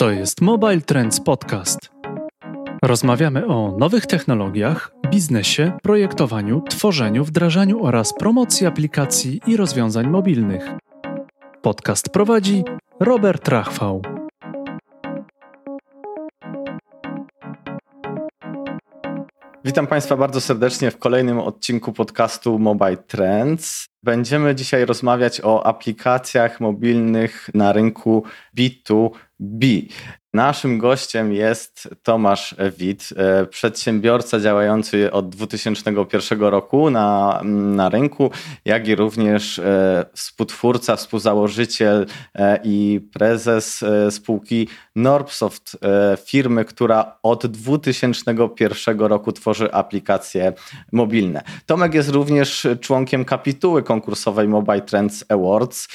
To jest Mobile Trends Podcast. Rozmawiamy o nowych technologiach, biznesie, projektowaniu, tworzeniu, wdrażaniu oraz promocji aplikacji i rozwiązań mobilnych. Podcast prowadzi Robert Rachwał. Witam Państwa bardzo serdecznie w kolejnym odcinku podcastu Mobile Trends. Będziemy dzisiaj rozmawiać o aplikacjach mobilnych na rynku B2B. Naszym gościem jest Tomasz Wit, e, przedsiębiorca działający od 2001 roku na, na rynku, jak i również e, współtwórca, współzałożyciel e, i prezes spółki Norbsoft, firmy, która od 2001 roku tworzy aplikacje mobilne. Tomek jest również członkiem kapituły konkursowej Mobile Trends Awards.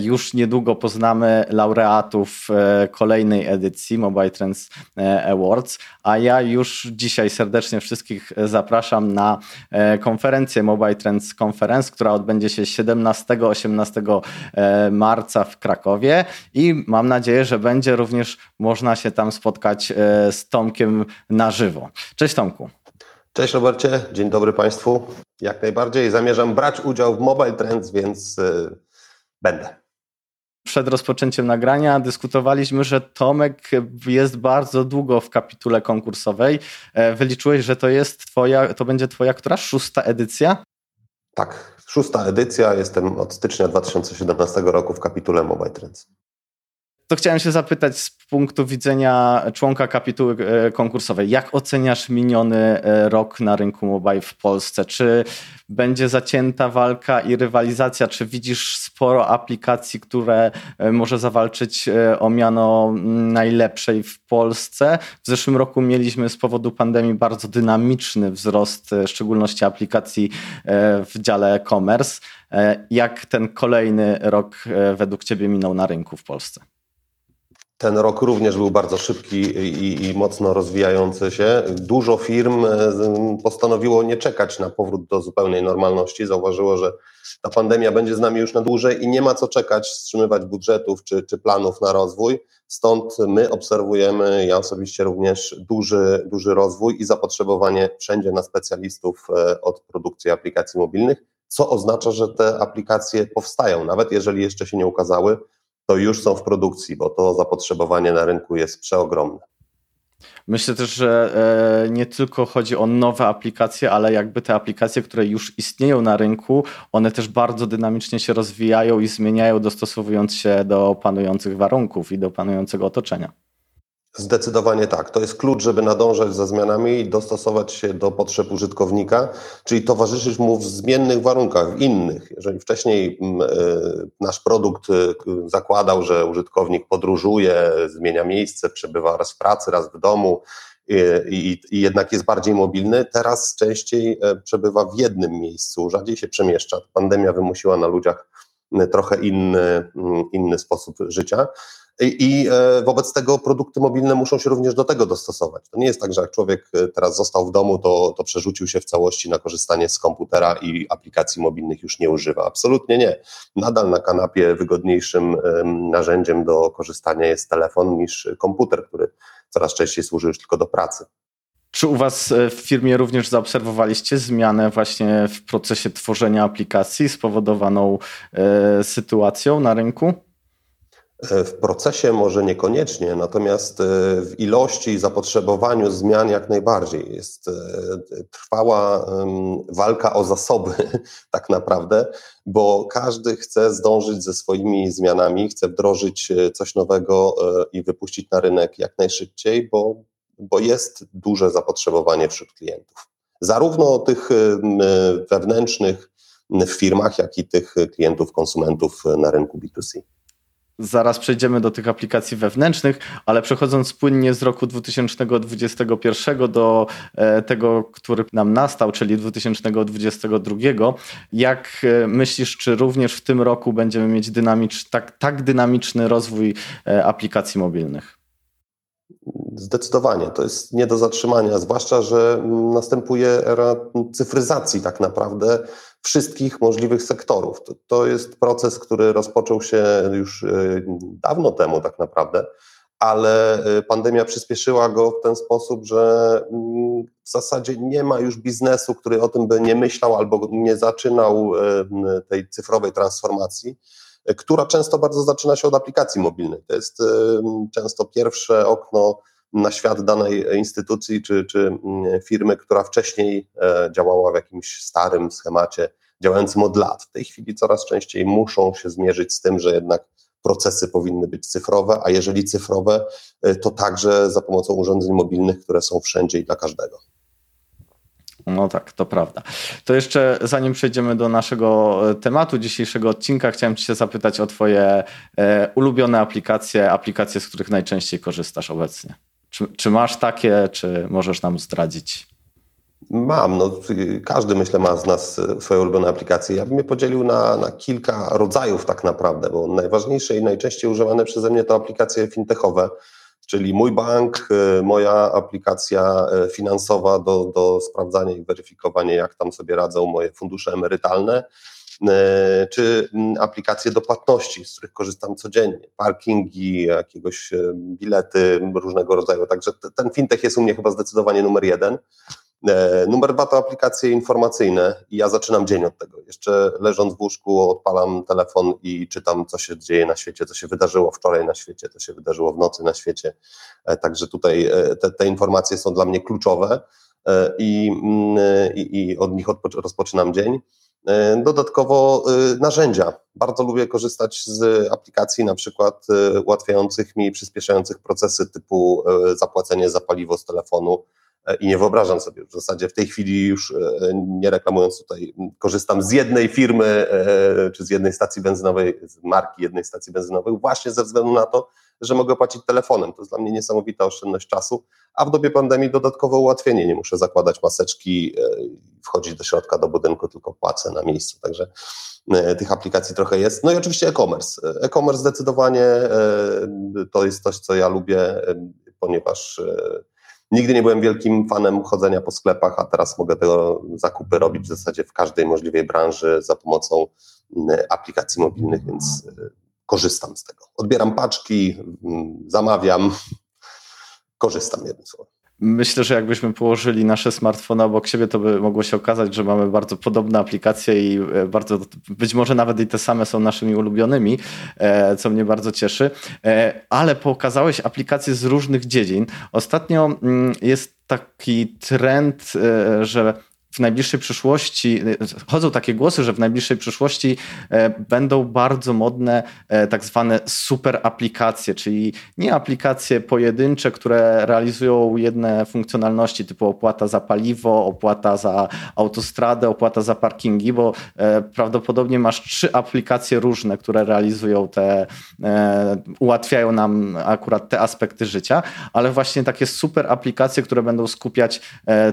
Już niedługo poznamy laureatów kolejnej edycji Mobile Trends e, Awards, a ja już dzisiaj serdecznie wszystkich zapraszam na e, konferencję Mobile Trends Conference, która odbędzie się 17-18 e, marca w Krakowie i mam nadzieję, że będzie również można się tam spotkać z Tomkiem na żywo. Cześć Tomku. Cześć Robercie, dzień dobry Państwu. Jak najbardziej zamierzam brać udział w Mobile Trends, więc yy, będę przed rozpoczęciem nagrania dyskutowaliśmy, że Tomek jest bardzo długo w kapitule konkursowej. E, wyliczyłeś, że to jest twoja, to będzie twoja która? Szósta edycja? Tak, szósta edycja. Jestem od stycznia 2017 roku w kapitule Mobile Trends. To chciałem się zapytać z punktu widzenia członka kapituły e, konkursowej. Jak oceniasz miniony e, rok na rynku mobile w Polsce? Czy będzie zacięta walka i rywalizacja? Czy widzisz sporo aplikacji, które e, może zawalczyć o miano najlepszej w Polsce? W zeszłym roku mieliśmy z powodu pandemii bardzo dynamiczny wzrost, w szczególności aplikacji w dziale e-commerce. Jak ten kolejny rok według Ciebie minął na rynku w Polsce? Ten rok również był bardzo szybki i, i, mocno rozwijający się. Dużo firm e, postanowiło nie czekać na powrót do zupełnej normalności. Zauważyło, że ta pandemia będzie z nami już na dłużej i nie ma co czekać, wstrzymywać budżetów czy, czy planów na rozwój. Stąd my obserwujemy, ja osobiście również, duży, duży rozwój i zapotrzebowanie wszędzie na specjalistów e, od produkcji aplikacji mobilnych, co oznacza, że te aplikacje powstają, nawet jeżeli jeszcze się nie ukazały to już są w produkcji, bo to zapotrzebowanie na rynku jest przeogromne. Myślę też, że e, nie tylko chodzi o nowe aplikacje, ale jakby te aplikacje, które już istnieją na rynku, one też bardzo dynamicznie się rozwijają i zmieniają, dostosowując się do panujących warunków i do panującego otoczenia. Zdecydowanie tak. To jest klucz, żeby nadążać za zmianami i dostosować się do potrzeb użytkownika, czyli towarzyszyć mu w zmiennych warunkach, w innych. Jeżeli wcześniej mm, e, nasz produkt e, zakładał, że użytkownik podróżuje, zmienia miejsce, przebywa raz w pracy, raz w domu i, i, i jednak jest bardziej mobilny, teraz częściej e, przebywa w jednym miejscu, rzadziej się przemieszcza. Pandemia wymusiła na ludziach trochę inny, inny sposób życia. I e, wobec tego produkty mobilne muszą się również do tego dostosować. To nie jest tak, że jak człowiek e, teraz został w domu, to, to przerzucił się w całości na korzystanie z komputera i aplikacji mobilnych już nie używa. Absolutnie nie. Nadal na kanapie wygodniejszym narzędziem do korzystania jest telefon niż komputer, który coraz częściej służy już tylko do pracy. Czy u Was e, w firmie również zaobserwowaliście zmianę właśnie w procesie tworzenia aplikacji spowodowaną sytuacją na rynku? E, w procesie może niekoniecznie, natomiast e, w ilości i zapotrzebowaniu zmian jak najbardziej. Jest e, trwała walka o zasoby, tak naprawdę, bo każdy chce zdążyć ze swoimi zmianami, chce wdrożyć coś nowego i wypuścić na rynek jak najszybciej, bo, bo jest duże zapotrzebowanie wśród klientów. Zarówno tych wewnętrznych w firmach, jak i tych klientów, konsumentów na rynku B2C. Zaraz przejdziemy do tych aplikacji wewnętrznych, ale przechodząc płynnie z roku 2021 do e, tego, który nam nastał, czyli 2022, jak e, myślisz, czy również w tym roku będziemy mieć dynamicz, tak, tak dynamiczny rozwój e, aplikacji mobilnych? Zdecydowanie, to jest nie do zatrzymania, zwłaszcza, że następuje era cyfryzacji tak naprawdę wszystkich możliwych sektorów. To, to jest proces, który rozpoczął się już e, dawno temu tak naprawdę, ale pandemia przyspieszyła go w ten sposób, że mm, w zasadzie nie ma już biznesu, który o tym by nie myślał albo nie zaczynał tej cyfrowej transformacji która często bardzo zaczyna się od aplikacji mobilnej. To jest często pierwsze okno na świat danej instytucji czy, czy firmy, która wcześniej e, działała w jakimś starym schemacie działającym od lat. W tej chwili coraz częściej muszą się zmierzyć z tym, że jednak procesy powinny być cyfrowe, a jeżeli cyfrowe, e, to także za pomocą urządzeń mobilnych, które są wszędzie i dla każdego. No tak, to prawda. To jeszcze zanim przejdziemy do naszego e, tematu dzisiejszego odcinka, chciałem Cię zapytać o Twoje e, ulubione aplikacje, aplikacje, z których najczęściej korzystasz obecnie. Czy, czy masz takie, czy możesz nam zdradzić? Mam, no, każdy myślę ma z nas e, swoje ulubione aplikacje. Ja bym je podzielił na, na kilka rodzajów tak naprawdę, bo najważniejsze i najczęściej używane przeze mnie to aplikacje fintechowe, czyli mój bank, y, moja aplikacja y, finansowa do, do sprawdzania i weryfikowania, jak tam sobie radzą moje fundusze emerytalne, y, czy aplikacje do płatności, z których korzystam codziennie, parkingi, jakiegoś bilety różnego rodzaju. Także ten fintech jest u mnie chyba zdecydowanie numer jeden. E, numer dwa to aplikacje informacyjne i ja zaczynam dzień od tego. Jeszcze leżąc w łóżku odpalam telefon i czytam, co się dzieje na świecie, co się wydarzyło wczoraj na świecie, co się wydarzyło w nocy na świecie. E, także tutaj e, te, te informacje są dla mnie kluczowe i, mm, i, i od nich rozpoczynam dzień. Dodatkowo narzędzia. Bardzo lubię korzystać z aplikacji na przykład ułatwiających mi, przyspieszających procesy typu zapłacenie za paliwo z telefonu, i nie wyobrażam sobie w zasadzie w tej chwili już e, nie reklamując tutaj, korzystam z jednej firmy e, czy z jednej stacji benzynowej, z marki jednej stacji benzynowej właśnie ze względu na to, że mogę płacić telefonem. To jest dla mnie niesamowita oszczędność czasu, a w dobie pandemii dodatkowe ułatwienie. Nie muszę zakładać maseczki, wchodzić do środka do budynku, tylko płacę na miejscu. Także tych aplikacji trochę jest. No i oczywiście e-commerce. E-commerce zdecydowanie to jest coś, co ja lubię, ponieważ Nigdy nie byłem wielkim fanem chodzenia po sklepach, a teraz mogę tego zakupy robić w zasadzie w każdej możliwej branży za pomocą mm, aplikacji mobilnych, więc y, korzystam z tego. Odbieram paczki, mm, zamawiam, korzystam jednym słowem. Myślę, że jakbyśmy położyli nasze smartfony obok siebie, to by mogło się okazać, że mamy bardzo podobne aplikacje i e, bardzo, być może nawet i te same są naszymi ulubionymi, e, co mnie bardzo cieszy. E, ale pokazałeś aplikacje z różnych dziedzin. Ostatnio mm, jest taki trend, że w najbliższej przyszłości, chodzą takie głosy, że w najbliższej przyszłości e, będą bardzo modne e, tak zwane super aplikacje, czyli nie aplikacje pojedyncze, które realizują jedne funkcjonalności typu opłata za paliwo, opłata za autostradę, opłata za parkingi, bo e, prawdopodobnie masz trzy aplikacje różne, które realizują te, ułatwiają nam akurat te aspekty życia, ale właśnie takie super aplikacje, które będą skupiać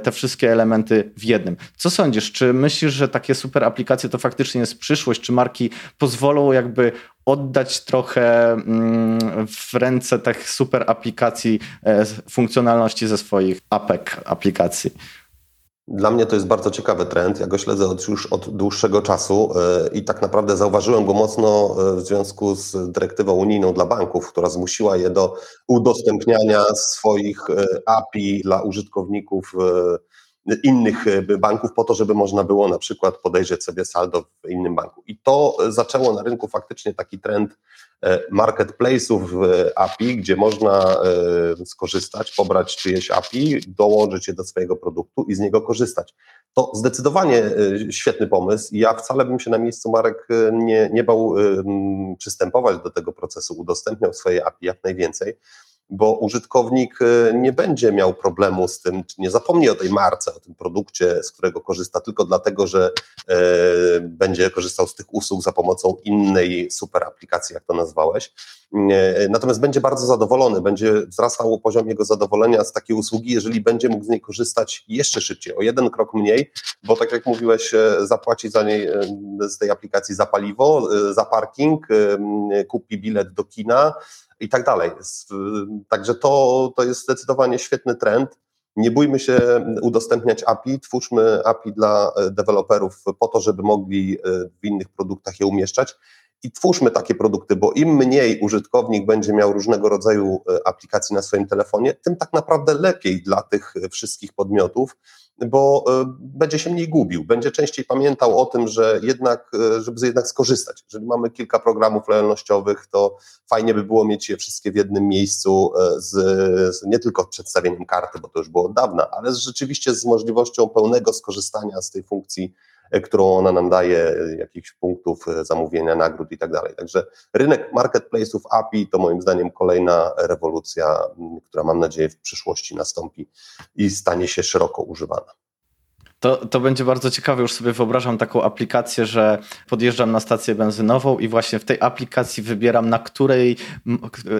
te wszystkie elementy w jednym jednym. Co sądzisz? Czy myślisz, że takie super aplikacje to faktycznie jest przyszłość? Czy marki pozwolą jakby oddać trochę mm, w ręce tych super aplikacji e, funkcjonalności ze swoich apek aplikacji? Dla mnie to jest bardzo ciekawy trend. Ja go śledzę od, już od dłuższego czasu e, i tak naprawdę zauważyłem go mocno e, w związku z dyrektywą unijną dla banków, która zmusiła je do udostępniania swoich API dla użytkowników innych e, banków po to, żeby można było na przykład podejrzeć sobie saldo w innym banku. I to zaczęło na rynku faktycznie taki trend e, marketplace'ów API, gdzie można e, skorzystać, pobrać czyjeś API, dołożyć je do swojego produktu i z niego korzystać. To zdecydowanie świetny pomysł i ja wcale bym się na miejscu marek nie, nie bał przystępować do tego procesu, udostępniał swoje API jak najwięcej bo użytkownik e, nie będzie miał problemu z tym, czy nie zapomni o tej marce, o tym produkcie, z którego korzysta tylko dlatego, że e, będzie korzystał z tych usług za pomocą innej super aplikacji, jak to nazwałeś. E, natomiast będzie bardzo zadowolony, będzie wzrastał poziom jego zadowolenia z takiej usługi, jeżeli będzie mógł z niej korzystać jeszcze szybciej, o jeden krok mniej, bo tak jak mówiłeś, zapłaci za niej z tej aplikacji za paliwo, za parking, kupi bilet do kina, i tak dalej. Także to, to jest zdecydowanie świetny trend. Nie bójmy się udostępniać API, twórzmy API dla e, deweloperów po to, żeby mogli e, w innych produktach je umieszczać. i twórzmy takie produkty, bo im mniej użytkownik będzie miał różnego rodzaju e, aplikacji na swoim telefonie, tym tak naprawdę lepiej dla tych wszystkich podmiotów, bo e, będzie się mniej gubił, będzie częściej pamiętał o tym, że jednak, e, żeby jednak skorzystać. Jeżeli mamy kilka programów lojalnościowych, to fajnie by było mieć je wszystkie w jednym miejscu, z, z nie tylko przedstawieniem karty, bo to już było od dawna, ale z, rzeczywiście z możliwością pełnego skorzystania z tej funkcji E, którą ona nam daje, e, jakichś punktów e, zamówienia, nagród i tak dalej. Także rynek marketplace'ów API to moim zdaniem kolejna rewolucja, która mam nadzieję w przyszłości nastąpi i stanie się szeroko używana. To, to będzie bardzo ciekawe. Już sobie wyobrażam taką aplikację, że podjeżdżam na stację benzynową i właśnie w tej aplikacji wybieram, na której,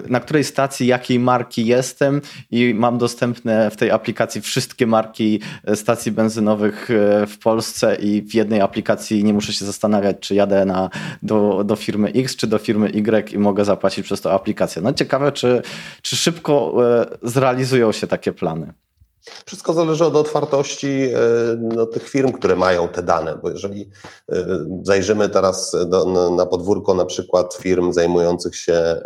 na której stacji, jakiej marki jestem, i mam dostępne w tej aplikacji wszystkie marki e, stacji benzynowych e, w Polsce. I w jednej aplikacji nie muszę się zastanawiać, czy jadę na, do, do firmy X, czy do firmy Y i mogę zapłacić przez tą aplikację. No ciekawe, czy, czy szybko e, zrealizują się takie plany. Wszystko zależy od otwartości e, no, tych firm, które mają te dane, bo jeżeli e, zajrzymy teraz do, na podwórko na przykład firm zajmujących się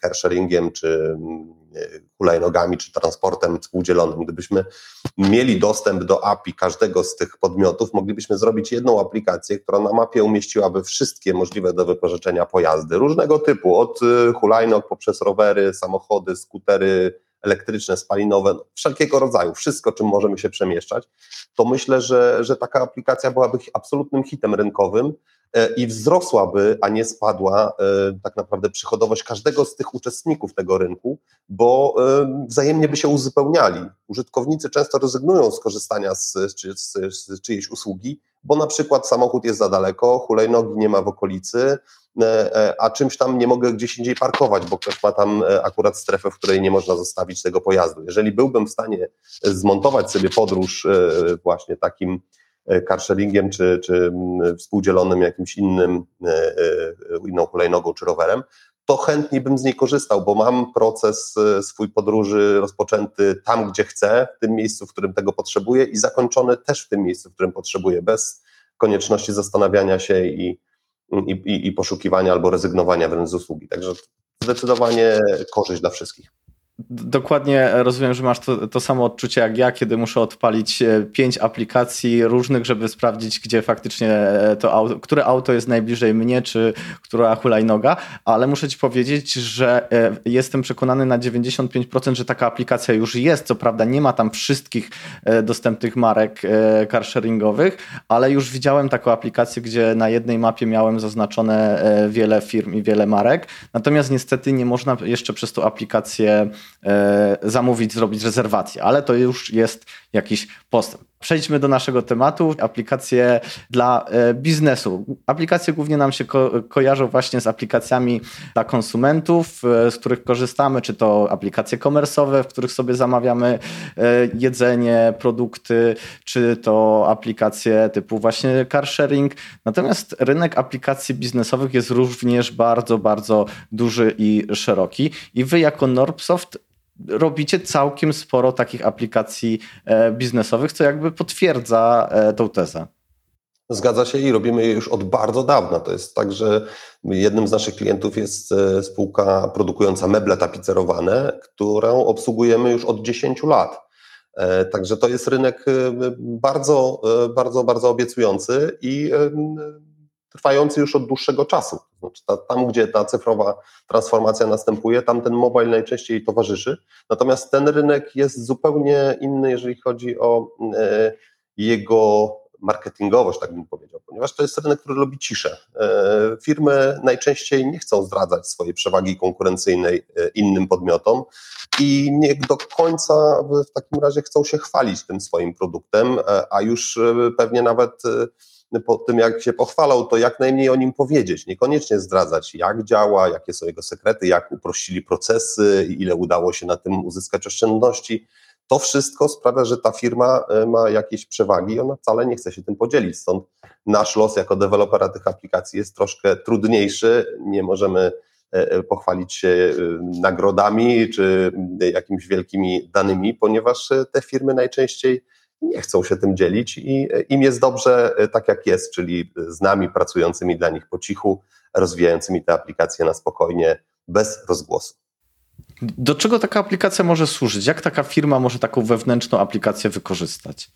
carsharingiem, czy e, hulajnogami, czy transportem współdzielonym, gdybyśmy mieli dostęp do API każdego z tych podmiotów, moglibyśmy zrobić jedną aplikację, która na mapie umieściłaby wszystkie możliwe do wypożyczenia pojazdy różnego typu, od hulajnog poprzez rowery, samochody, skutery, elektryczne, spalinowe, no, wszelkiego rodzaju, wszystko, czym możemy się przemieszczać, to myślę, że, że taka aplikacja byłaby absolutnym hitem rynkowym i wzrosłaby, a nie spadła e, tak naprawdę przychodowość każdego z tych uczestników tego rynku, bo e, wzajemnie by się uzupełniali. Użytkownicy często rezygnują z korzystania z, z, z czyjejś usługi, bo na przykład samochód jest za daleko, hulajnogi nie ma w okolicy, E, e, a czymś tam nie mogę gdzieś indziej parkować, bo ktoś ma tam e, akurat strefę, w której nie można zostawić tego pojazdu. Jeżeli byłbym w stanie zmontować sobie podróż właśnie takim carsharingiem, czy, czy współdzielonym jakimś innym, inną hulajnogą czy rowerem, to chętnie bym z niej korzystał, bo mam proces swój podróży rozpoczęty tam, gdzie chcę, w tym miejscu, w którym tego potrzebuję i zakończony też w tym miejscu, w którym potrzebuję, bez konieczności zastanawiania się i, i, i poszukiwania albo rezygnowania wręcz z usługi. Także zdecydowanie korzyść dla wszystkich. Dokładnie rozumiem, że masz to, to, samo odczucie jak ja, kiedy muszę odpalić e, pięć aplikacji różnych, żeby sprawdzić, gdzie faktycznie e, to auto, które auto jest najbliżej mnie, czy która hulajnoga, ale muszę ci powiedzieć, że e, jestem przekonany na 95%, że taka aplikacja już jest. Co prawda nie ma tam wszystkich dostępnych marek carsharingowych, ale już widziałem taką aplikację, gdzie na jednej mapie miałem zaznaczone wiele firm i wiele marek, natomiast niestety nie można jeszcze przez tą aplikację zamówić, zrobić rezerwację, ale to już jest jakiś postęp. Przejdźmy do naszego tematu. Aplikacje dla e, biznesu. Aplikacje głównie nam się ko kojarzą właśnie z aplikacjami dla konsumentów, e, z których korzystamy, czy to aplikacje komersowe, w których sobie zamawiamy jedzenie, produkty, czy to aplikacje typu właśnie car sharing. Natomiast rynek aplikacji biznesowych jest również bardzo, bardzo duży i szeroki. I wy jako Norbsoft robicie całkiem sporo takich aplikacji e, biznesowych, co jakby potwierdza e, tą tezę. Zgadza się i robimy je już od bardzo dawna. To jest tak, że jednym z naszych klientów jest e, spółka produkująca meble tapicerowane, którą obsługujemy już od 10 lat. Także to jest rynek bardzo, bardzo, bardzo obiecujący i trwający już od dłuższego czasu. Znaczy, tam, gdzie ta cyfrowa transformacja następuje, tam ten mobile najczęściej towarzyszy. Natomiast ten rynek jest zupełnie inny, jeżeli chodzi o e, jego marketingowość, tak bym powiedział, ponieważ to jest rynek, który lubi ciszę. E, firmy najczęściej nie chcą zdradzać swojej przewagi konkurencyjnej e, innym podmiotom i nie do końca w takim razie chcą się chwalić tym swoim produktem, a już pewnie nawet po tym, jak się pochwalał, to jak najmniej o nim powiedzieć, niekoniecznie zdradzać, jak działa, jakie są jego sekrety, jak uprościli procesy, ile udało się na tym uzyskać oszczędności. To wszystko sprawia, że ta firma e, ma jakieś przewagi i ona wcale nie chce się tym podzielić. Stąd nasz los jako dewelopera tych aplikacji jest troszkę trudniejszy. Nie możemy e, e, pochwalić się nagrodami czy jakimiś wielkimi danymi, ponieważ te firmy najczęściej nie chcą się tym dzielić i im jest dobrze tak jak jest, czyli z nami pracującymi dla nich po cichu, rozwijającymi te aplikacje na spokojnie, bez rozgłosu. Do czego taka aplikacja może służyć? Jak taka firma może taką wewnętrzną aplikację wykorzystać?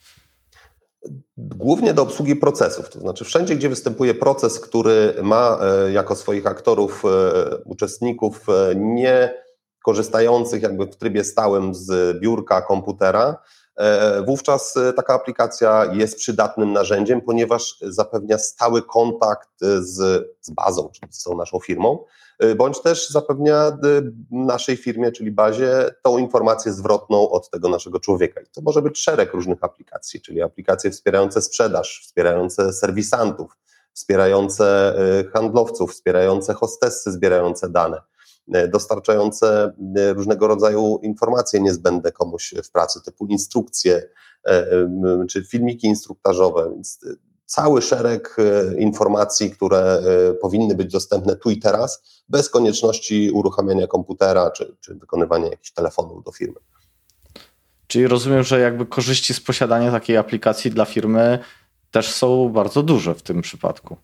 Głównie do obsługi procesów, to znaczy wszędzie, gdzie występuje proces, który ma e, jako swoich aktorów, e, uczestników e, nie korzystających jakby w trybie stałym z biurka komputera, wówczas taka aplikacja jest przydatnym narzędziem, ponieważ zapewnia stały kontakt z, z bazą, czyli z tą naszą firmą, bądź też zapewnia naszej firmie, czyli bazie, tą informację zwrotną od tego naszego człowieka. I to może być szereg różnych aplikacji, czyli aplikacje wspierające sprzedaż, wspierające serwisantów, wspierające handlowców, wspierające hostessy zbierające dane dostarczające różnego rodzaju informacje niezbędne komuś w pracy, typu instrukcje czy filmiki instruktażowe. Więc cały szereg e, informacji, które e, powinny być dostępne tu i teraz, bez konieczności uruchamiania komputera czy, czy wykonywania jakichś telefonów do firmy. Czyli rozumiem, że jakby korzyści z posiadania takiej aplikacji dla firmy też są bardzo duże w tym przypadku.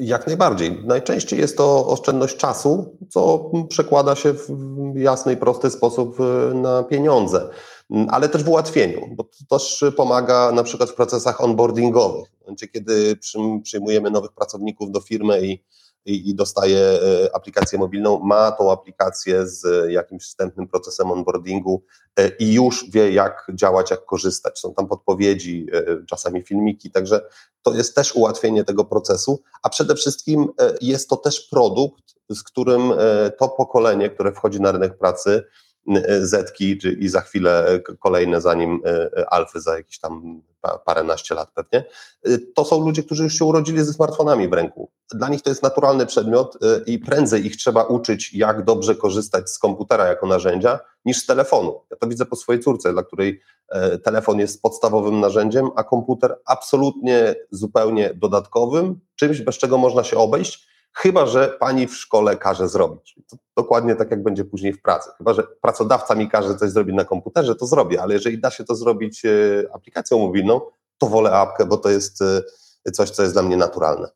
Jak najbardziej. Najczęściej jest to oszczędność czasu, co przekłada się w jasny i prosty sposób e, na pieniądze. Mm, ale też w ułatwieniu, bo to też pomaga na przykład w procesach onboardingowych. W momencie, kiedy przyjmujemy nowych pracowników do firmy i, i, i dostaje e, aplikację mobilną, ma tą aplikację z jakimś wstępnym procesem onboardingu e, i już wie, jak działać, jak korzystać. Są tam podpowiedzi, e, czasami filmiki, także to jest też ułatwienie tego procesu, a przede wszystkim jest to też produkt, z którym to pokolenie, które wchodzi na rynek pracy, Zetki i za chwilę kolejne zanim e, e, Alfy za jakieś tam paręnaście lat pewnie. E, to są ludzie, którzy już się urodzili ze smartfonami w ręku. Dla nich to jest naturalny przedmiot i prędzej ich trzeba uczyć, jak dobrze korzystać z komputera jako narzędzia, niż z telefonu. Ja to widzę po swojej córce, dla której telefon jest podstawowym narzędziem, a komputer absolutnie zupełnie dodatkowym, czymś, bez czego można się obejść chyba że pani w szkole każe zrobić. To dokładnie tak, jak będzie później w pracy. Chyba, że pracodawca mi każe coś zrobić na komputerze, to zrobię, ale jeżeli da się to zrobić e, aplikacją mobilną, to wolę apkę, bo to jest e, coś, co jest dla mnie naturalne.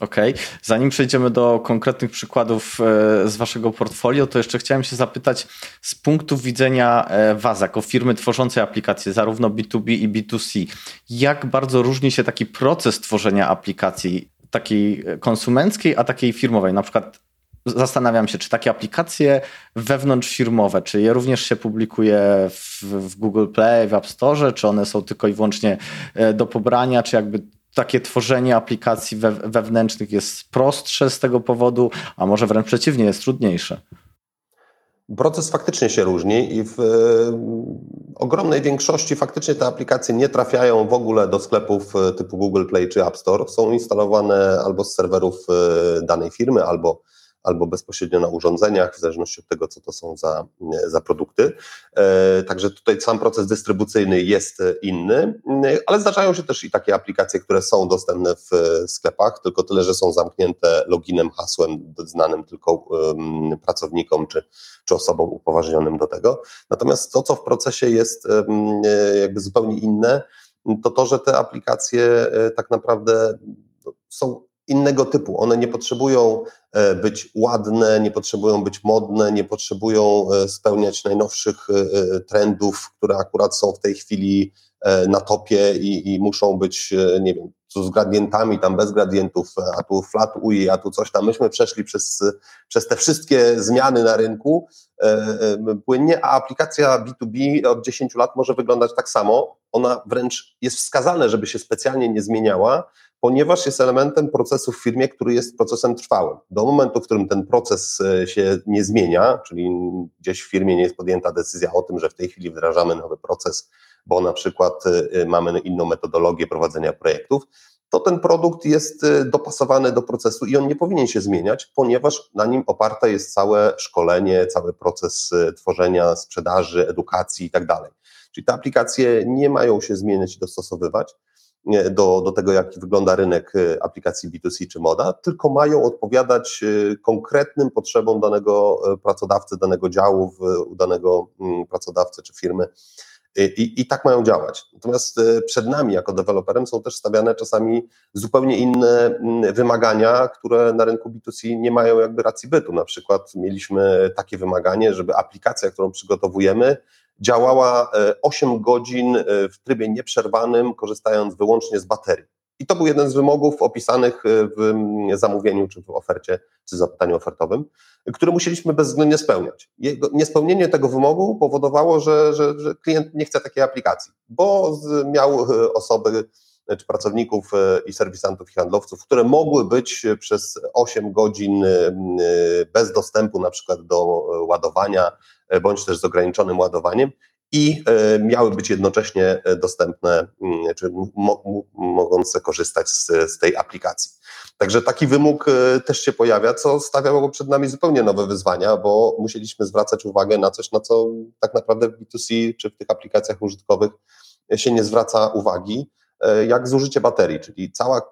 Okej. Okay. Zanim przejdziemy do konkretnych przykładów e, z Waszego portfolio, to jeszcze chciałem się zapytać z punktu widzenia Was, jako firmy tworzącej aplikacje, zarówno B2B i B2C, jak bardzo różni się taki proces tworzenia aplikacji takiej konsumenckiej, a takiej firmowej. Na przykład zastanawiam się, czy takie aplikacje wewnątrzfirmowe, czy je również się publikuje w, w, Google Play, w App Store, czy one są tylko i wyłącznie e, do pobrania, czy jakby takie tworzenie aplikacji we, wewnętrznych jest prostsze z tego powodu, a może wręcz przeciwnie, jest trudniejsze. Proces faktycznie się różni i w e, ogromnej większości faktycznie te aplikacje nie trafiają w ogóle do sklepów e, typu Google Play czy App Store. Są instalowane albo z serwerów e, danej firmy, albo albo bezpośrednio na urządzeniach, w zależności od tego, co to są za, za produkty. E, także tutaj sam proces dystrybucyjny jest inny, ale zdarzają się też i takie aplikacje, które są dostępne w sklepach, tylko tyle, że są zamknięte loginem, hasłem znanym tylko pracownikom czy, czy osobom upoważnionym do tego. Natomiast to, co w procesie jest jakby zupełnie inne, to to, że te aplikacje e, tak naprawdę no, są innego typu. One nie potrzebują być ładne, nie potrzebują być modne, nie potrzebują e, spełniać najnowszych e, trendów, które akurat są w tej chwili na topie i, i muszą być, nie wiem, z gradientami, tam bez gradientów, a tu flat UI, a tu coś tam. Myśmy przeszli przez, przez te wszystkie zmiany na rynku płynnie, a aplikacja B2B od 10 lat może wyglądać tak samo. Ona wręcz jest wskazane, żeby się specjalnie nie zmieniała, ponieważ jest elementem procesu w firmie, który jest procesem trwałym. Do momentu, w którym ten proces e, się nie zmienia, czyli gdzieś w firmie nie jest podjęta decyzja o tym, że w tej chwili wdrażamy nowy proces, bo na przykład e, mamy inną metodologię prowadzenia projektów, to ten produkt jest e, dopasowany do procesu i on nie powinien się zmieniać, ponieważ na nim oparte jest całe szkolenie, cały proces tworzenia, sprzedaży, edukacji i tak. Czyli te aplikacje nie mają się zmieniać i dostosowywać do, do tego, jak wygląda rynek y, aplikacji B2C czy moda, tylko mają odpowiadać y, konkretnym potrzebom danego y, pracodawcy, danego działu, danego mm, pracodawcy czy firmy. I, I, tak mają działać. Natomiast przed nami, jako deweloperem, są też stawiane czasami zupełnie inne mm, wymagania, które na rynku B2C nie mają jakby racji bytu. Na przykład mieliśmy takie wymaganie, żeby aplikacja, którą przygotowujemy, działała 8 godzin w trybie nieprzerwanym, korzystając wyłącznie z baterii. I to był jeden z wymogów opisanych e, w mm, zamówieniu, czy w ofercie, czy zapytaniu ofertowym, który musieliśmy bezwzględnie spełniać. Jego, niespełnienie tego wymogu powodowało, że, że, że klient nie chce takiej aplikacji, bo miał e, osoby e, czy pracowników i serwisantów i handlowców, które mogły być przez 8 godzin bez dostępu na przykład do ładowania, bądź też z ograniczonym ładowaniem i e, miały być jednocześnie e, dostępne, mm, czy mogące korzystać z, z tej aplikacji. Także taki wymóg e, też się pojawia, co stawiało przed nami zupełnie nowe wyzwania, bo musieliśmy zwracać uwagę na coś, na co tak naprawdę w B2C czy w tych aplikacjach użytkowych się nie zwraca uwagi, jak zużycie baterii, czyli cała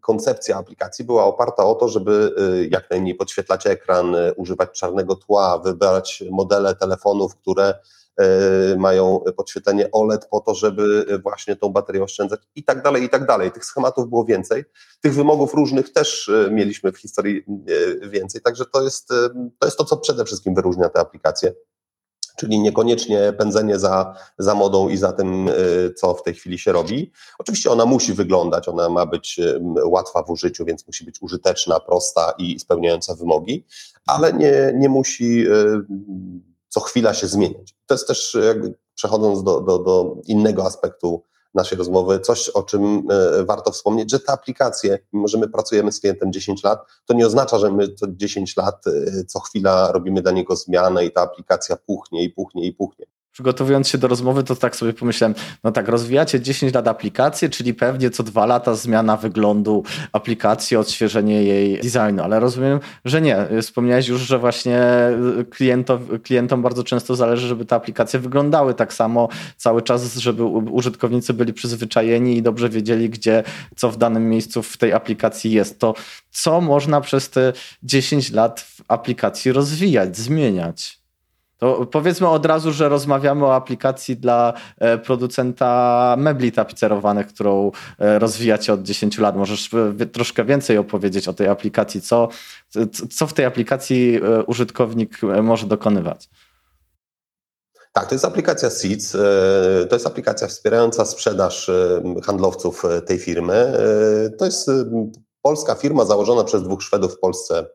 koncepcja aplikacji była oparta o to, żeby jak najmniej podświetlać ekran, używać czarnego tła, wybrać modele telefonów, które mają podświetlenie OLED po to, żeby właśnie tą baterię oszczędzać i tak dalej, i tak dalej. Tych schematów było więcej. Tych wymogów różnych też e, mieliśmy w historii e, więcej, także to jest to, jest to co przede wszystkim wyróżnia te aplikacje czyli niekoniecznie pędzenie za, za modą i za tym, co w tej chwili się robi. Oczywiście ona musi wyglądać, ona ma być łatwa w użyciu, więc musi być użyteczna, prosta i spełniająca wymogi, ale nie, nie musi co chwila się zmieniać. To jest też, jakby przechodząc do, do, do innego aspektu naszej rozmowy, coś, o czym e, warto wspomnieć, że te aplikacje, mimo że my pracujemy z klientem 10 lat, to nie oznacza, że my co 10 lat e, co chwila robimy dla niego zmianę i ta aplikacja puchnie i puchnie i puchnie przygotowując się do rozmowy, to tak sobie pomyślałem, no tak, rozwijacie 10 lat aplikację, czyli pewnie co dwa lata zmiana wyglądu aplikacji, odświeżenie jej designu, ale rozumiem, że nie. Wspomniałeś już, że właśnie klientom, klientom bardzo często zależy, żeby te aplikacje wyglądały tak samo cały czas, żeby użytkownicy byli przyzwyczajeni i dobrze wiedzieli, gdzie, co w danym miejscu w tej aplikacji jest. To co można przez te 10 lat w aplikacji rozwijać, zmieniać? To powiedzmy od razu, że rozmawiamy o aplikacji dla e, producenta mebli tapicerowanych, którą e, rozwijacie od 10 lat. Możesz e, troszkę więcej opowiedzieć o tej aplikacji. Co, co w tej aplikacji użytkownik może dokonywać? Tak, to jest aplikacja Seeds. To jest aplikacja wspierająca sprzedaż handlowców tej firmy. To jest polska firma założona przez dwóch Szwedów w Polsce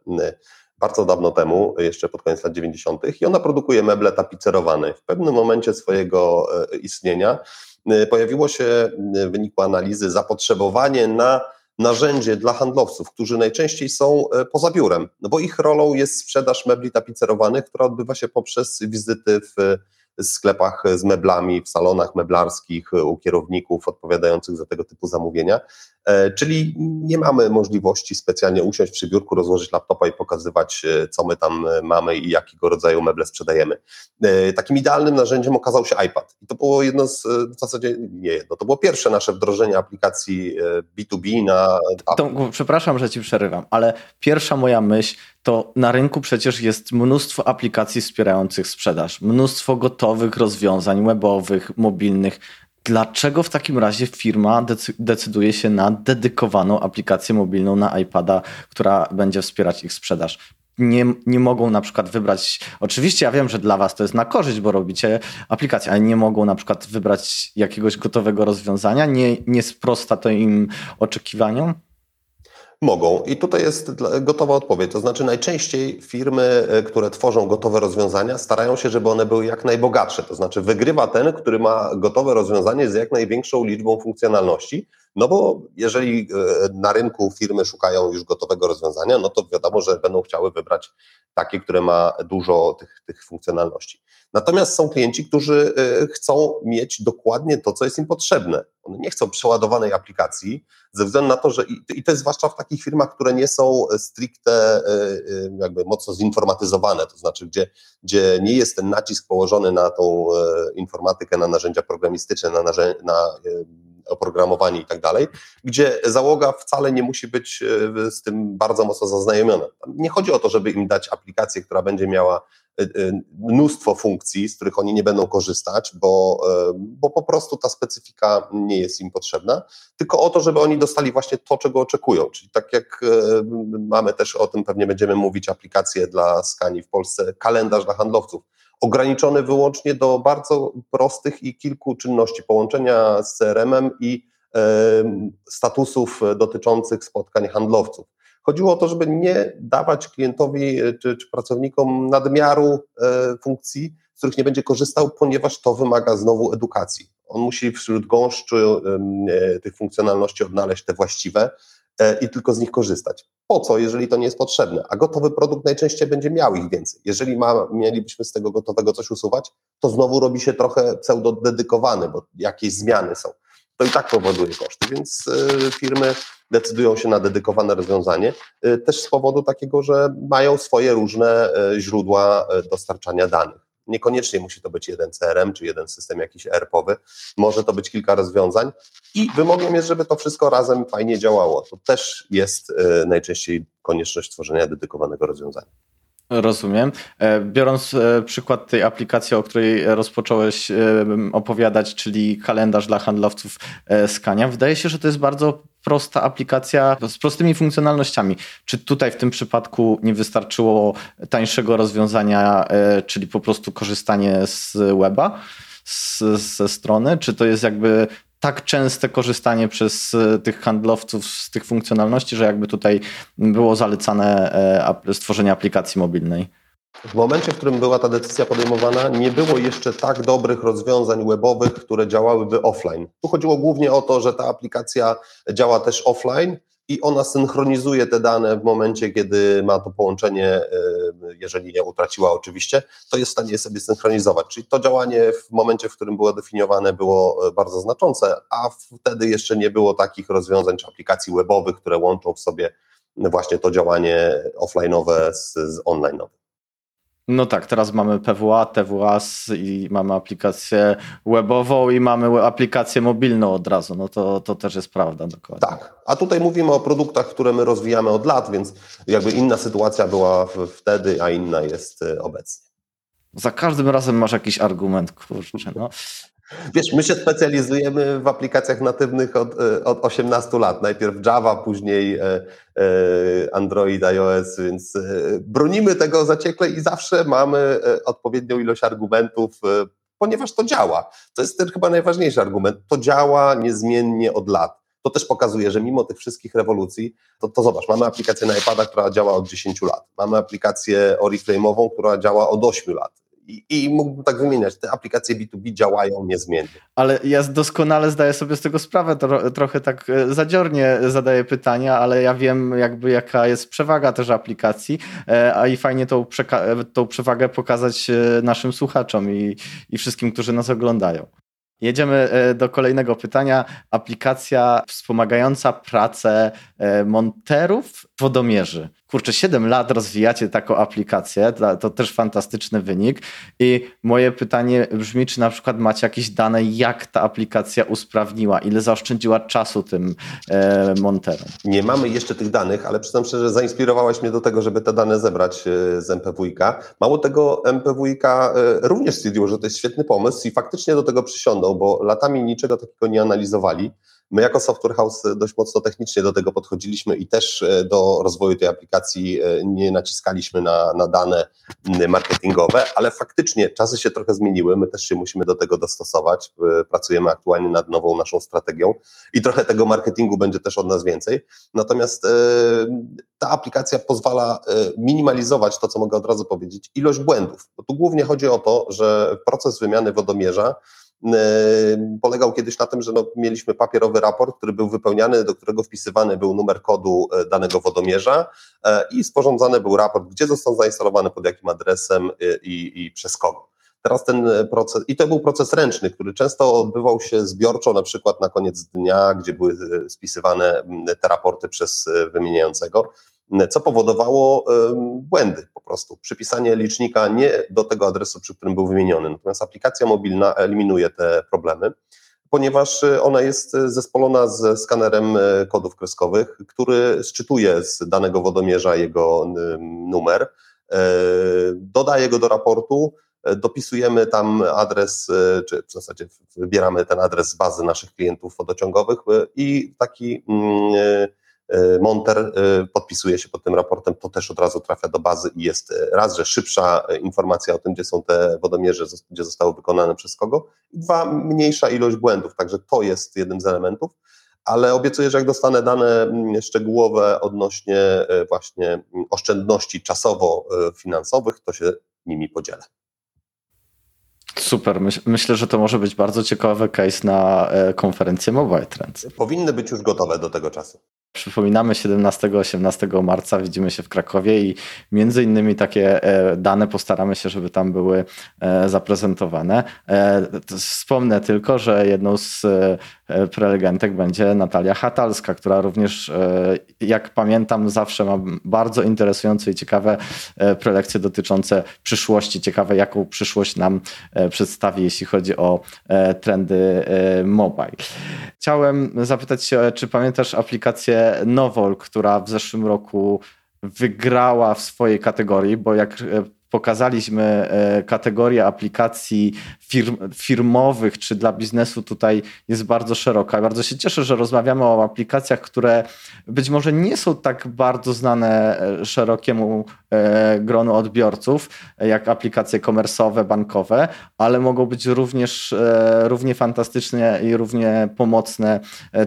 bardzo dawno temu, jeszcze pod koniec lat 90. i ona produkuje meble tapicerowane. W pewnym momencie swojego e, istnienia e, pojawiło się e, w wyniku analizy zapotrzebowanie na narzędzie dla handlowców, którzy najczęściej są poza biurem, no bo ich rolą jest sprzedaż mebli tapicerowanych, która odbywa się poprzez wizyty w sklepach z meblami, w salonach meblarskich, u kierowników odpowiadających za tego typu zamówienia. E, czyli nie mamy możliwości specjalnie usiąść przy biurku, rozłożyć laptopa i pokazywać, e, co my tam e, mamy i jakiego rodzaju meble sprzedajemy. Takim idealnym narzędziem okazał się iPad. I to było jedno z, w zasadzie nie jedno, to było pierwsze nasze wdrożenie aplikacji B2B na. To, przepraszam, że ci przerywam, ale pierwsza moja myśl to na rynku przecież jest mnóstwo aplikacji wspierających sprzedaż, mnóstwo gotowych rozwiązań webowych, mobilnych Dlaczego w takim razie firma decyduje się na dedykowaną aplikację mobilną na iPada, która będzie wspierać ich sprzedaż? Nie, nie mogą na przykład wybrać. Oczywiście ja wiem, że dla Was to jest na korzyść, bo robicie aplikację, ale nie mogą na przykład wybrać jakiegoś gotowego rozwiązania. Nie, nie sprosta to im oczekiwaniom. Mogą i tutaj jest gotowa odpowiedź. To znaczy, najczęściej firmy, e, które tworzą gotowe rozwiązania, starają się, żeby one były jak najbogatsze. To znaczy, wygrywa ten, który ma gotowe rozwiązanie z jak największą liczbą funkcjonalności. No bo jeżeli e, na rynku firmy szukają już gotowego rozwiązania, no to wiadomo, że będą chciały wybrać takie, które ma dużo tych, tych funkcjonalności. Natomiast są klienci, którzy e, chcą mieć dokładnie to, co jest im potrzebne. One nie chcą przeładowanej aplikacji, ze względu na to, że i to jest zwłaszcza w takich firmach, które nie są stricte e, jakby mocno zinformatyzowane, to znaczy, gdzie, gdzie nie jest ten nacisk położony na tą informatykę, na narzędzia programistyczne, na, na oprogramowanie i tak dalej, gdzie załoga wcale nie musi być e, z tym bardzo mocno zaznajomiona. Nie chodzi o to, żeby im dać aplikację, która będzie miała mnóstwo funkcji, z których oni nie będą korzystać, bo, bo po prostu ta specyfika nie jest im potrzebna, tylko o to, żeby oni dostali właśnie to, czego oczekują. Czyli tak jak mamy też o tym pewnie będziemy mówić, aplikacje dla skani w Polsce, kalendarz dla handlowców ograniczony wyłącznie do bardzo prostych i kilku czynności połączenia z CRM-em i statusów dotyczących spotkań handlowców. Chodziło o to, żeby nie dawać klientowi e, czy, czy pracownikom nadmiaru e, funkcji, z których nie będzie korzystał, ponieważ to wymaga znowu edukacji. On musi wśród gąszczu e, tych funkcjonalności odnaleźć te właściwe i tylko z nich korzystać. Po co, jeżeli to nie jest potrzebne? A gotowy produkt najczęściej będzie miał ich więcej. Jeżeli ma, mielibyśmy z tego gotowego coś usuwać, to znowu robi się trochę pseudo-dedykowany, bo jakieś zmiany są to i tak powoduje koszty, więc e, firmy decydują się na dedykowane rozwiązanie, e, też z powodu takiego, że mają swoje różne e, źródła dostarczania danych. Niekoniecznie musi to być jeden CRM czy jeden system jakiś ERP-owy, może to być kilka rozwiązań i wymogiem jest, żeby to wszystko razem fajnie działało. To też jest najczęściej konieczność tworzenia dedykowanego rozwiązania. Rozumiem. E, biorąc e, przykład tej aplikacji, o której rozpocząłeś e, opowiadać, czyli kalendarz dla handlowców Skania, wydaje się, że to jest bardzo prosta aplikacja z prostymi funkcjonalnościami. Czy tutaj w tym przypadku nie wystarczyło tańszego rozwiązania, czyli po prostu korzystanie z weba, z, ze strony? Czy to jest jakby tak częste korzystanie przez e, tych handlowców z tych funkcjonalności, że jakby tutaj było zalecane e, stworzenie aplikacji mobilnej. W momencie, w którym była ta decyzja podejmowana, nie było jeszcze tak dobrych rozwiązań webowych, które działałyby offline. Tu chodziło głównie o to, że ta aplikacja działa też offline i ona synchronizuje te dane w momencie, kiedy ma to połączenie, e, jeżeli je utraciła oczywiście, to jest w stanie je sobie synchronizować. Czyli to działanie w momencie, w którym było definiowane, było e, bardzo znaczące, a wtedy jeszcze nie było takich rozwiązań czy aplikacji webowych, które łączą w sobie właśnie to działanie offline'owe z, z online'owym. No tak, teraz mamy PWA, TWA i mamy aplikację webową i mamy aplikację mobilną od razu. No to, to też jest prawda dokładnie. Tak, a tutaj mówimy o produktach, które my rozwijamy od lat, więc jakby inna sytuacja była wtedy, a inna jest e, obecnie. Za każdym razem masz jakiś argument, kurczę. No. Wiesz, my się specjalizujemy w aplikacjach natywnych od, e, od 18 lat. Najpierw Java, później e, e, Android, iOS, więc bronimy tego zaciekle i zawsze mamy odpowiednią ilość argumentów, ponieważ to działa. To jest ten chyba najważniejszy argument. To działa niezmiennie od lat. To też pokazuje, że mimo tych wszystkich rewolucji, to, to zobacz, mamy aplikację na iPada, która działa od 10 lat. Mamy aplikację Oriflame'ową, która działa od 8 lat i, mógłbym tak wymieniać. Te aplikacje B2B działają niezmiennie. Ale ja doskonale zdaję sobie z tego sprawę, trochę tak e, zadziornie zadaję pytania, ale ja wiem jakby jaka jest przewaga też aplikacji, e, a i fajnie tą, tą przewagę pokazać e, naszym słuchaczom i, i wszystkim, którzy nas oglądają. Jedziemy do kolejnego pytania. Aplikacja wspomagająca pracę monterów wodomierzy kurczę, 7 lat rozwijacie taką aplikację, to też fantastyczny wynik. I moje pytanie brzmi, czy na przykład macie jakieś dane, jak ta aplikacja usprawniła, ile zaoszczędziła czasu tym e, monterom? Nie mamy jeszcze tych danych, ale przyznam szczerze, zainspirowałaś mnie do tego, żeby te dane zebrać e, z MPWiK. Mało tego, MPWiK e, również stwierdziło, że to jest świetny pomysł i faktycznie do tego przysiądą, bo latami niczego takiego nie analizowali. My jako Software House dość mocno technicznie do tego podchodziliśmy i też e, do rozwoju tej aplikacji e, nie naciskaliśmy na, na dane marketingowe, ale faktycznie czasy się trochę zmieniły, my też się musimy do tego dostosować. E, pracujemy aktualnie nad nową naszą strategią i trochę tego marketingu będzie też od nas więcej. Natomiast ta aplikacja pozwala minimalizować to, co mogę od razu powiedzieć, ilość błędów. Bo tu głównie chodzi o to, że proces wymiany wodomierza polegał kiedyś na tym, że no, mieliśmy papierowy raport, który był wypełniany, do którego wpisywany był numer kodu e, danego wodomierza e, i sporządzany był raport, gdzie został zainstalowany, pod jakim adresem i, i przez kogo. Teraz ten proces, i to był proces ręczny, który często odbywał się zbiorczo, na przykład na koniec dnia, gdzie były spisywane te raporty przez wymieniającego co powodowało błędy po prostu. Przypisanie licznika nie do tego adresu, przy którym był wymieniony. Natomiast aplikacja mobilna eliminuje te problemy, ponieważ y, ona jest zespolona ze skanerem y, kodów kreskowych, który szczytuje z danego wodomierza jego numer dodaję go do raportu, dopisujemy tam adres, czy w zasadzie wybieramy ten adres z bazy naszych klientów wodociągowych i taki E, Monter e, podpisuje się pod tym raportem, to też od razu trafia do bazy i jest e, raz, że szybsza informacja o tym, gdzie są te wodomierze, gdzie zostały wykonane przez kogo, i dwa, mniejsza ilość błędów, także to jest jeden z elementów, ale obiecuję, że jak dostanę dane mm, szczegółowe odnośnie właśnie mm, oszczędności czasowo-finansowych, to się nimi podzielę. Super. myślę, że to może być bardzo ciekawy case na konferencję Mobile Trends. Powinny być już gotowe do tego czasu. Przypominamy 17-18 marca widzimy się w Krakowie i między innymi takie e, dane postaramy się, żeby tam były e, zaprezentowane. E, wspomnę tylko, że jedną z prelegentek będzie Natalia Hatalska, która również, jak pamiętam, zawsze ma bardzo interesujące i ciekawe prelekcje dotyczące przyszłości. Ciekawe, jaką przyszłość nam przedstawi, jeśli chodzi o trendy mobile. Chciałem zapytać się, czy pamiętasz aplikację Nowol, która w zeszłym roku wygrała w swojej kategorii, bo jak e, pokazaliśmy e, kategorię aplikacji firm, firmowych czy dla biznesu tutaj jest bardzo szeroka. Bardzo się cieszę, że rozmawiamy o aplikacjach, które być może nie są tak bardzo znane e, szerokiemu e, gronu odbiorców, jak aplikacje komersowe, bankowe, ale mogą być również równie fantastyczne i równie pomocne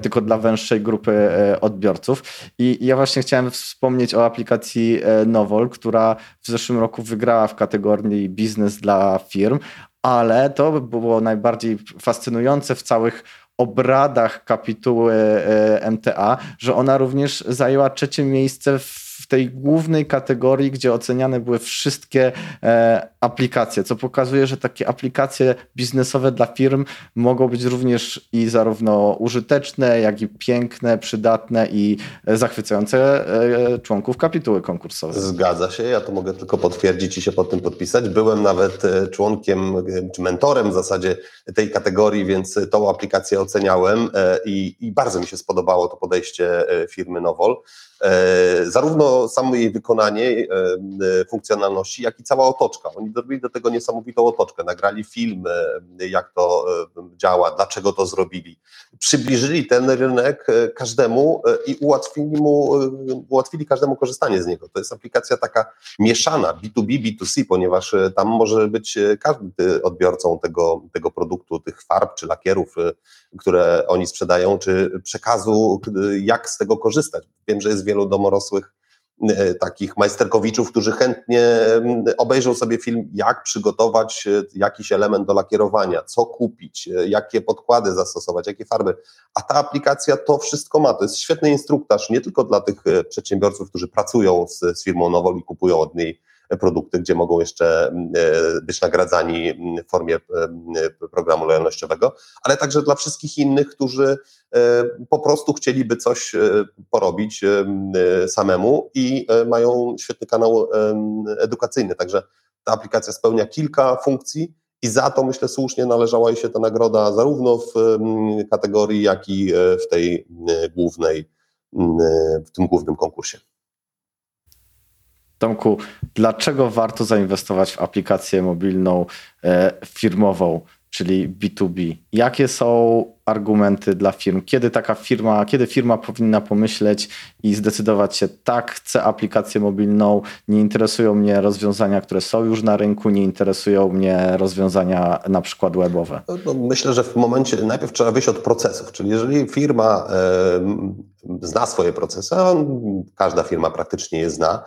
tylko dla węższej grupy odbiorców. I ja właśnie chciałem wspomnieć o aplikacji Novol, która w zeszłym roku wygrała w kategorii biznes dla firm, ale to było najbardziej fascynujące w całych obradach kapituły e, MTA, że ona również zajęła trzecie miejsce w tej głównej kategorii, gdzie oceniane były wszystkie e, aplikacje, co pokazuje, że takie aplikacje biznesowe dla firm mogą być również i zarówno użyteczne, jak i piękne, przydatne i zachwycające e, członków kapituły konkursowej. Zgadza się, ja to mogę tylko potwierdzić i się pod tym podpisać. Byłem nawet e, członkiem, czy mentorem w zasadzie tej kategorii, więc tą aplikację oceniałem i, i bardzo mi się spodobało to podejście firmy Nowol. E, zarówno samo jej wykonanie, e, e, funkcjonalności, jak i cała otoczka. Oni zrobili do tego niesamowitą otoczkę, nagrali film, jak to działa, dlaczego to zrobili. Przybliżyli ten rynek każdemu i ułatwili, mu, ułatwili każdemu korzystanie z niego. To jest aplikacja taka mieszana, B2B, B2C, ponieważ tam może być każdy odbiorcą tego, tego produktu, tych farb czy lakierów, które oni sprzedają, czy przekazu, jak z tego korzystać. Wiem, że jest wielu domorosłych e, takich majsterkowiczów, którzy chętnie obejrzą sobie film, jak przygotować e, jakiś element do lakierowania, co kupić, e, jakie podkłady zastosować, jakie farby. A ta aplikacja to wszystko ma. To jest świetny instruktaż nie tylko dla tych przedsiębiorców, którzy pracują z, z firmą Nowol i kupują od niej produkty, gdzie mogą jeszcze mm, e, być nagradzani w formie mm, programu lojalnościowego, ale także dla wszystkich innych, którzy e, po prostu chcieliby coś e, porobić samemu i mają świetny kanał edukacyjny. Także ta aplikacja spełnia kilka funkcji. I za to myślę słusznie należała jej się ta nagroda zarówno w kategorii, jak i w tej głównej, w tym głównym konkursie. Tomku, dlaczego warto zainwestować w aplikację mobilną e, firmową, czyli B2B? Jakie są argumenty dla firm? Kiedy taka firma, kiedy firma powinna pomyśleć i zdecydować się, tak, chcę aplikację mobilną, nie interesują mnie rozwiązania, które są już na rynku, nie interesują mnie rozwiązania na przykład webowe? No, no myślę, że w momencie najpierw trzeba wyjść od procesów, czyli jeżeli firma e, zna swoje procesy, a każda firma praktycznie je zna,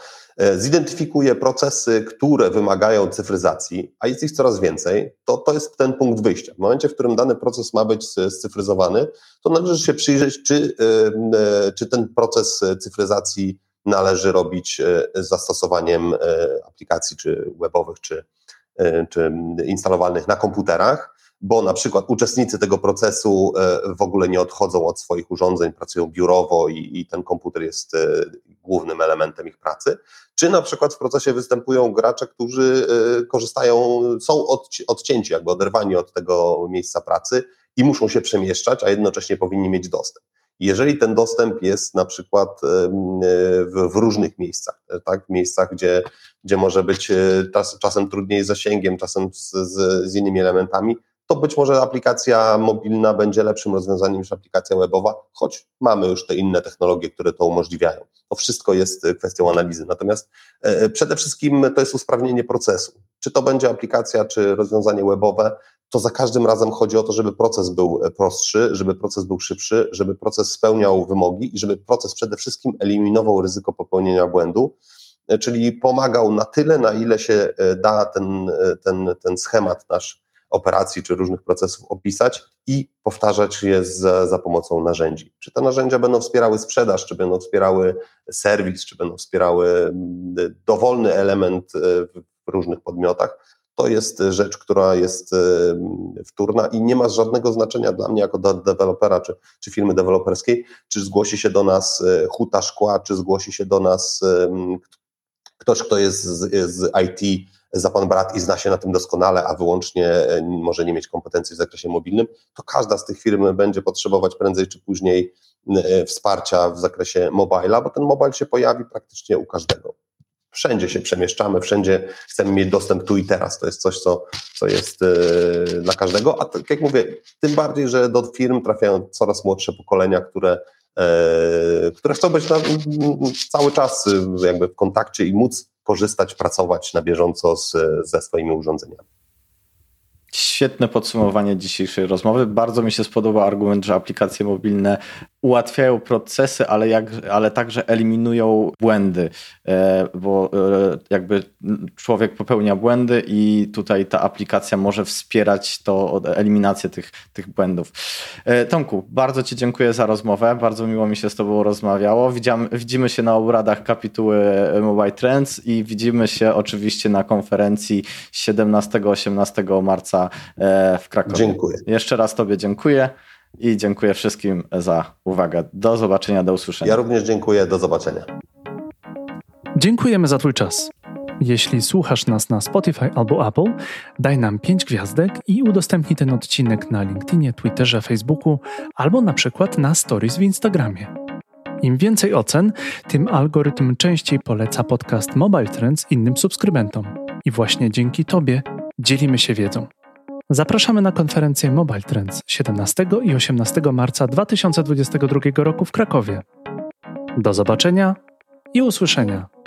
zidentyfikuje procesy, które wymagają cyfryzacji, a jest ich coraz więcej, to to jest ten punkt wyjścia. W momencie, w którym dany proces ma być scyfryzowany, to należy się przyjrzeć, czy, e, e, czy ten proces cyfryzacji należy robić z zastosowaniem aplikacji czy webowych, czy, czy instalowalnych na komputerach bo na przykład uczestnicy tego procesu w ogóle nie odchodzą od swoich urządzeń, pracują biurowo i, i, ten komputer jest głównym elementem ich pracy, czy na przykład w procesie występują gracze, którzy y, korzystają, są odcięci, jakby oderwani od tego miejsca pracy i muszą się przemieszczać, a jednocześnie powinni mieć dostęp. Jeżeli ten dostęp jest na przykład w, różnych miejscach, tak? miejscach, gdzie, gdzie może być czas, czasem trudniej z zasięgiem, czasem z, z, z innymi elementami, to być może aplikacja mobilna będzie lepszym rozwiązaniem niż aplikacja webowa, choć mamy już te inne technologie, które to umożliwiają. To wszystko jest kwestią analizy. Natomiast e, przede wszystkim to jest usprawnienie procesu. Czy to będzie aplikacja, czy rozwiązanie webowe, to za każdym razem chodzi o to, żeby proces był prostszy, żeby proces był szybszy, żeby proces spełniał wymogi i żeby proces przede wszystkim eliminował ryzyko popełnienia błędu, e, czyli pomagał na tyle, na ile się e, da ten, ten, ten schemat nasz operacji czy różnych procesów opisać i powtarzać je za, za pomocą narzędzi. Czy te narzędzia będą wspierały sprzedaż, czy będą wspierały serwis, czy będą wspierały mm, dowolny element e, w różnych podmiotach, to jest rzecz, która jest e, wtórna i nie ma żadnego znaczenia dla mnie jako dewelopera czy, czy firmy deweloperskiej, czy zgłosi się do nas e, huta szkła, czy zgłosi się do nas ktoś, kto jest z, z IT za pan brat i zna się na tym doskonale, a wyłącznie e, może nie mieć kompetencji w zakresie mobilnym, to każda z tych firm będzie potrzebować prędzej czy później e, wsparcia w zakresie mobila, bo ten mobile się pojawi praktycznie u każdego. Wszędzie się przemieszczamy, wszędzie chcemy mieć dostęp tu i teraz. To jest coś, co, co jest e, dla każdego. A tak jak mówię, tym bardziej, że do firm trafiają coraz młodsze pokolenia, które które chcą być na, cały czas jakby w kontakcie i móc korzystać, pracować na bieżąco z, ze swoimi urządzeniami. Świetne podsumowanie dzisiejszej rozmowy. Bardzo mi się spodobał argument, że aplikacje mobilne ułatwiają procesy, ale, jak, ale także eliminują błędy, e, bo e, jakby człowiek popełnia błędy i tutaj ta aplikacja może wspierać to eliminację tych, tych błędów. E, Tomku, bardzo Ci dziękuję za rozmowę. Bardzo miło mi się z Tobą rozmawiało. Widziamy, widzimy się na obradach kapituły Mobile Trends i widzimy się oczywiście na konferencji 17-18 marca w Krakowie. Dziękuję. Jeszcze raz Tobie dziękuję i dziękuję wszystkim za uwagę. Do zobaczenia, do usłyszenia. Ja również dziękuję, do zobaczenia. Dziękujemy za Twój czas. Jeśli słuchasz nas na Spotify albo Apple, daj nam 5 gwiazdek i udostępnij ten odcinek na LinkedInie, Twitterze, Facebooku albo na przykład na Stories w Instagramie. Im więcej ocen, tym algorytm częściej poleca podcast Mobile Trends innym subskrybentom. I właśnie dzięki Tobie dzielimy się wiedzą. Zapraszamy na konferencję Mobile Trends 17 i 18 marca 2022 roku w Krakowie. Do zobaczenia i usłyszenia.